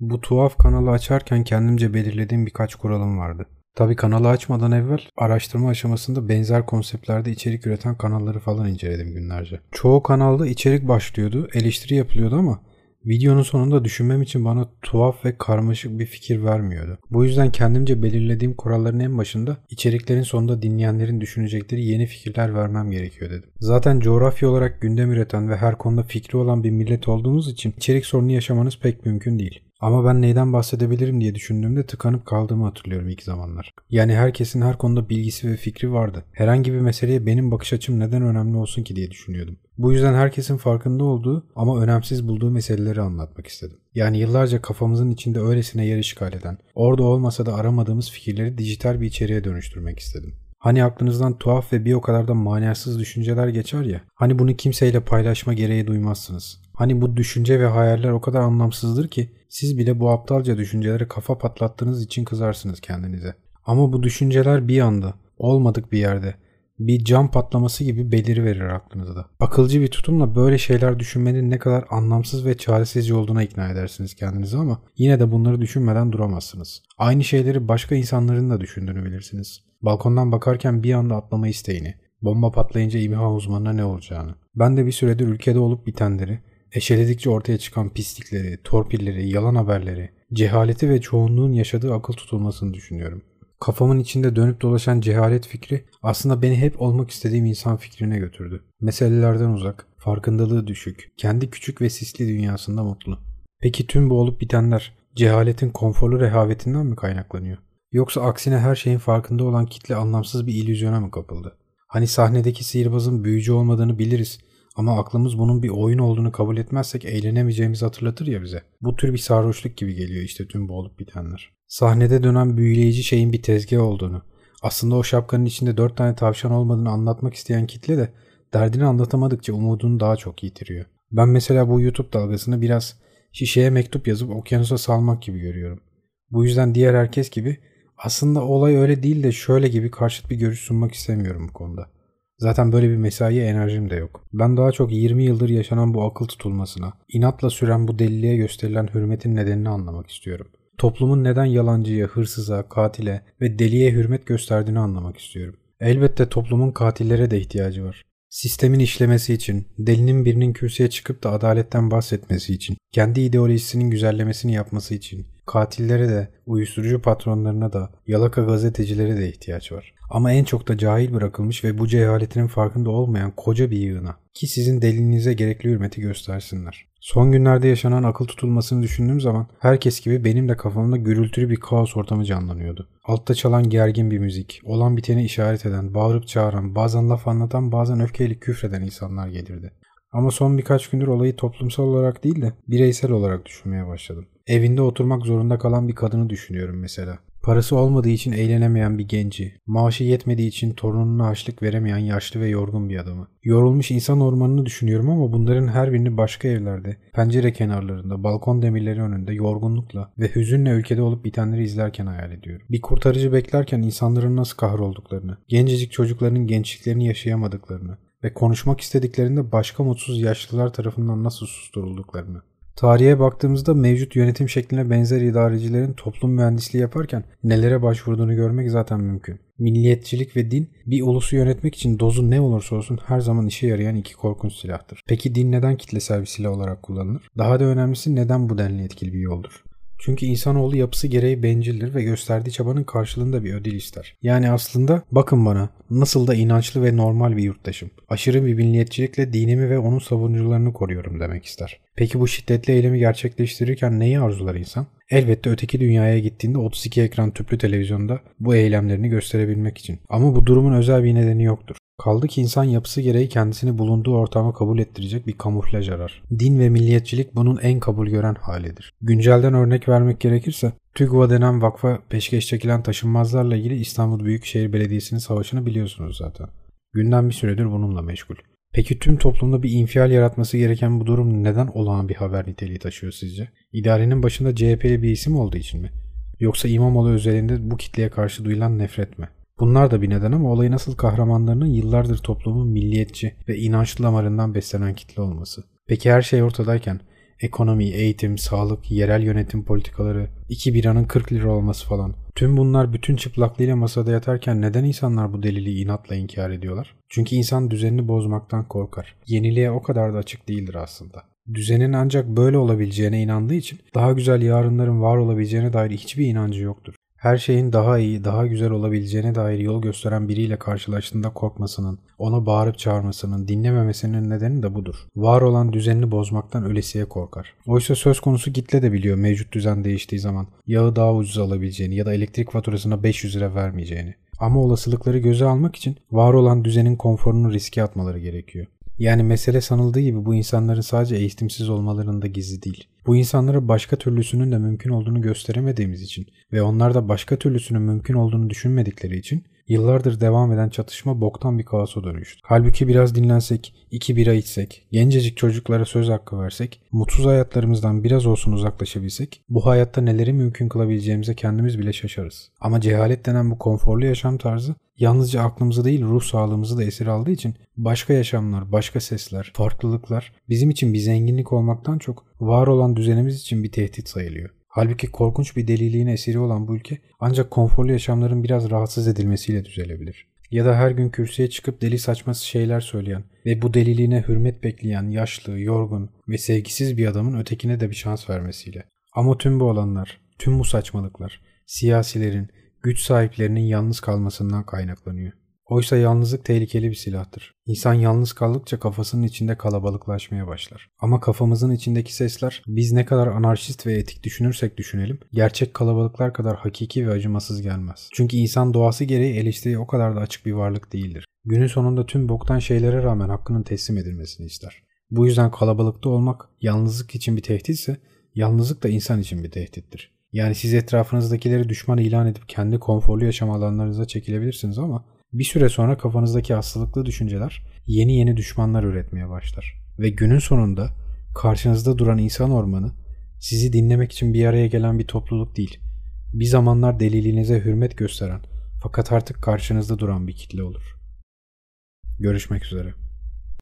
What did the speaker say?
Bu tuhaf kanalı açarken kendimce belirlediğim birkaç kuralım vardı. Tabi kanalı açmadan evvel araştırma aşamasında benzer konseptlerde içerik üreten kanalları falan inceledim günlerce. Çoğu kanalda içerik başlıyordu, eleştiri yapılıyordu ama videonun sonunda düşünmem için bana tuhaf ve karmaşık bir fikir vermiyordu. Bu yüzden kendimce belirlediğim kuralların en başında içeriklerin sonunda dinleyenlerin düşünecekleri yeni fikirler vermem gerekiyor dedim. Zaten coğrafya olarak gündem üreten ve her konuda fikri olan bir millet olduğumuz için içerik sorunu yaşamanız pek mümkün değil. Ama ben neyden bahsedebilirim diye düşündüğümde tıkanıp kaldığımı hatırlıyorum ilk zamanlar. Yani herkesin her konuda bilgisi ve fikri vardı. Herhangi bir meseleye benim bakış açım neden önemli olsun ki diye düşünüyordum. Bu yüzden herkesin farkında olduğu ama önemsiz bulduğu meseleleri anlatmak istedim. Yani yıllarca kafamızın içinde öylesine yer işgal eden, orada olmasa da aramadığımız fikirleri dijital bir içeriğe dönüştürmek istedim. Hani aklınızdan tuhaf ve bir o kadar da manasız düşünceler geçer ya. Hani bunu kimseyle paylaşma gereği duymazsınız. Hani bu düşünce ve hayaller o kadar anlamsızdır ki siz bile bu aptalca düşüncelere kafa patlattığınız için kızarsınız kendinize. Ama bu düşünceler bir anda, olmadık bir yerde, bir cam patlaması gibi beliri verir aklınızda. Akılcı bir tutumla böyle şeyler düşünmenin ne kadar anlamsız ve çaresizce olduğuna ikna edersiniz kendinizi ama yine de bunları düşünmeden duramazsınız. Aynı şeyleri başka insanların da düşündüğünü bilirsiniz. Balkondan bakarken bir anda atlama isteğini, bomba patlayınca imha uzmanına ne olacağını. Ben de bir süredir ülkede olup bitenleri, eşeledikçe ortaya çıkan pislikleri, torpilleri, yalan haberleri, cehaleti ve çoğunluğun yaşadığı akıl tutulmasını düşünüyorum. Kafamın içinde dönüp dolaşan cehalet fikri aslında beni hep olmak istediğim insan fikrine götürdü. Meselelerden uzak, farkındalığı düşük, kendi küçük ve sisli dünyasında mutlu. Peki tüm bu olup bitenler cehaletin konforlu rehavetinden mi kaynaklanıyor? Yoksa aksine her şeyin farkında olan kitle anlamsız bir illüzyona mı kapıldı? Hani sahnedeki sihirbazın büyücü olmadığını biliriz ama aklımız bunun bir oyun olduğunu kabul etmezsek eğlenemeyeceğimizi hatırlatır ya bize. Bu tür bir sarhoşluk gibi geliyor işte tüm bu olup bitenler. Sahnede dönen büyüleyici şeyin bir tezgah olduğunu, aslında o şapkanın içinde dört tane tavşan olmadığını anlatmak isteyen kitle de derdini anlatamadıkça umudunu daha çok yitiriyor. Ben mesela bu YouTube dalgasını biraz şişeye mektup yazıp okyanusa salmak gibi görüyorum. Bu yüzden diğer herkes gibi aslında olay öyle değil de şöyle gibi karşıt bir görüş sunmak istemiyorum bu konuda. Zaten böyle bir mesaiye enerjim de yok. Ben daha çok 20 yıldır yaşanan bu akıl tutulmasına, inatla süren bu deliliğe gösterilen hürmetin nedenini anlamak istiyorum. Toplumun neden yalancıya, hırsıza, katile ve deliye hürmet gösterdiğini anlamak istiyorum. Elbette toplumun katillere de ihtiyacı var. Sistemin işlemesi için, delinin birinin kürsüye çıkıp da adaletten bahsetmesi için, kendi ideolojisinin güzellemesini yapması için, katillere de, uyuşturucu patronlarına da, yalaka gazetecilere de ihtiyaç var. Ama en çok da cahil bırakılmış ve bu cehaletinin farkında olmayan koca bir yığına ki sizin delinize gerekli hürmeti göstersinler. Son günlerde yaşanan akıl tutulmasını düşündüğüm zaman herkes gibi benim de kafamda gürültülü bir kaos ortamı canlanıyordu. Altta çalan gergin bir müzik, olan biteni işaret eden, bağırıp çağıran, bazen laf anlatan, bazen öfkeyle küfreden insanlar gelirdi. Ama son birkaç gündür olayı toplumsal olarak değil de bireysel olarak düşünmeye başladım. Evinde oturmak zorunda kalan bir kadını düşünüyorum mesela. Parası olmadığı için eğlenemeyen bir genci, maaşı yetmediği için torununa açlık veremeyen yaşlı ve yorgun bir adamı. Yorulmuş insan ormanını düşünüyorum ama bunların her birini başka evlerde, pencere kenarlarında, balkon demirleri önünde yorgunlukla ve hüzünle ülkede olup bitenleri izlerken hayal ediyorum. Bir kurtarıcı beklerken insanların nasıl kahrolduklarını, gencecik çocukların gençliklerini yaşayamadıklarını ve konuşmak istediklerinde başka mutsuz yaşlılar tarafından nasıl susturulduklarını. Tarihe baktığımızda mevcut yönetim şekline benzer idarecilerin toplum mühendisliği yaparken nelere başvurduğunu görmek zaten mümkün. Milliyetçilik ve din bir ulusu yönetmek için dozu ne olursa olsun her zaman işe yarayan iki korkunç silahtır. Peki din neden kitlesel bir silah olarak kullanılır? Daha da önemlisi neden bu denli etkili bir yoldur? Çünkü insanoğlu yapısı gereği bencildir ve gösterdiği çabanın karşılığında bir ödül ister. Yani aslında bakın bana nasıl da inançlı ve normal bir yurttaşım. Aşırı bir milliyetçilikle dinimi ve onun savunucularını koruyorum demek ister. Peki bu şiddetli eylemi gerçekleştirirken neyi arzular insan? Elbette öteki dünyaya gittiğinde 32 ekran tüplü televizyonda bu eylemlerini gösterebilmek için. Ama bu durumun özel bir nedeni yoktur. Kaldı ki insan yapısı gereği kendisini bulunduğu ortama kabul ettirecek bir kamuflaj arar. Din ve milliyetçilik bunun en kabul gören halidir. Güncelden örnek vermek gerekirse TÜGVA denen vakfa peşkeş çekilen taşınmazlarla ilgili İstanbul Büyükşehir Belediyesi'nin savaşını biliyorsunuz zaten. Günden bir süredir bununla meşgul. Peki tüm toplumda bir infial yaratması gereken bu durum neden olağan bir haber niteliği taşıyor sizce? İdarenin başında CHP'li bir isim olduğu için mi? Yoksa İmamoğlu özelinde bu kitleye karşı duyulan nefret mi? Bunlar da bir neden ama olayı nasıl kahramanlarının yıllardır toplumun milliyetçi ve inançlı damarından beslenen kitle olması. Peki her şey ortadayken Ekonomi, eğitim, sağlık, yerel yönetim politikaları, iki biranın 40 lira olması falan. Tüm bunlar bütün çıplaklığıyla masada yatarken neden insanlar bu deliliği inatla inkar ediyorlar? Çünkü insan düzenini bozmaktan korkar. Yeniliğe o kadar da açık değildir aslında. Düzenin ancak böyle olabileceğine inandığı için daha güzel yarınların var olabileceğine dair hiçbir inancı yoktur her şeyin daha iyi, daha güzel olabileceğine dair yol gösteren biriyle karşılaştığında korkmasının, ona bağırıp çağırmasının, dinlememesinin nedeni de budur. Var olan düzenini bozmaktan ölesiye korkar. Oysa söz konusu kitle de biliyor mevcut düzen değiştiği zaman yağı daha ucuz alabileceğini ya da elektrik faturasına 500 lira vermeyeceğini. Ama olasılıkları göze almak için var olan düzenin konforunu riske atmaları gerekiyor. Yani mesele sanıldığı gibi bu insanların sadece eğitimsiz olmalarında gizli değil. Bu insanlara başka türlüsünün de mümkün olduğunu gösteremediğimiz için ve onlar da başka türlüsünün mümkün olduğunu düşünmedikleri için yıllardır devam eden çatışma boktan bir kaosa dönüştü. Halbuki biraz dinlensek, iki bira içsek, gencecik çocuklara söz hakkı versek, mutsuz hayatlarımızdan biraz olsun uzaklaşabilsek, bu hayatta neleri mümkün kılabileceğimize kendimiz bile şaşarız. Ama cehalet denen bu konforlu yaşam tarzı yalnızca aklımızı değil ruh sağlığımızı da esir aldığı için başka yaşamlar, başka sesler, farklılıklar bizim için bir zenginlik olmaktan çok var olan düzenimiz için bir tehdit sayılıyor. Halbuki korkunç bir deliliğin esiri olan bu ülke ancak konforlu yaşamların biraz rahatsız edilmesiyle düzelebilir. Ya da her gün kürsüye çıkıp deli saçması şeyler söyleyen ve bu deliliğine hürmet bekleyen yaşlı, yorgun ve sevgisiz bir adamın ötekine de bir şans vermesiyle. Ama tüm bu olanlar, tüm bu saçmalıklar siyasilerin, güç sahiplerinin yalnız kalmasından kaynaklanıyor. Oysa yalnızlık tehlikeli bir silahtır. İnsan yalnız kaldıkça kafasının içinde kalabalıklaşmaya başlar. Ama kafamızın içindeki sesler biz ne kadar anarşist ve etik düşünürsek düşünelim gerçek kalabalıklar kadar hakiki ve acımasız gelmez. Çünkü insan doğası gereği eleştiriye o kadar da açık bir varlık değildir. Günün sonunda tüm boktan şeylere rağmen hakkının teslim edilmesini ister. Bu yüzden kalabalıkta olmak yalnızlık için bir tehditse yalnızlık da insan için bir tehdittir. Yani siz etrafınızdakileri düşman ilan edip kendi konforlu yaşam alanlarınıza çekilebilirsiniz ama bir süre sonra kafanızdaki hastalıklı düşünceler yeni yeni düşmanlar üretmeye başlar. Ve günün sonunda karşınızda duran insan ormanı sizi dinlemek için bir araya gelen bir topluluk değil. Bir zamanlar deliliğinize hürmet gösteren fakat artık karşınızda duran bir kitle olur. Görüşmek üzere.